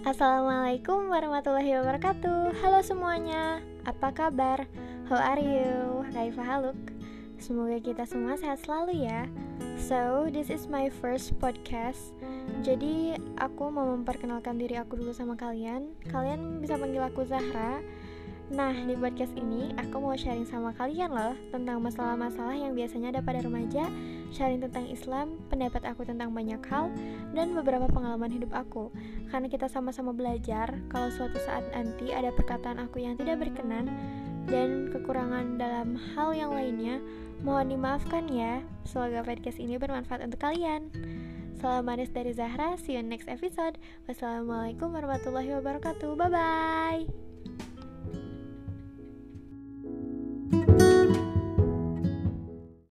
Assalamualaikum warahmatullahi wabarakatuh Halo semuanya, apa kabar? How are you? Kaifa haluk? Semoga kita semua sehat selalu ya So, this is my first podcast Jadi, aku mau memperkenalkan diri aku dulu sama kalian Kalian bisa panggil aku Zahra Nah, di podcast ini aku mau sharing sama kalian loh tentang masalah-masalah yang biasanya ada pada remaja, sharing tentang Islam, pendapat aku tentang banyak hal, dan beberapa pengalaman hidup aku. Karena kita sama-sama belajar, kalau suatu saat nanti ada perkataan aku yang tidak berkenan dan kekurangan dalam hal yang lainnya, mohon dimaafkan ya. Semoga podcast ini bermanfaat untuk kalian. Salam manis dari Zahra, see you next episode. Wassalamualaikum warahmatullahi wabarakatuh. Bye bye. thank you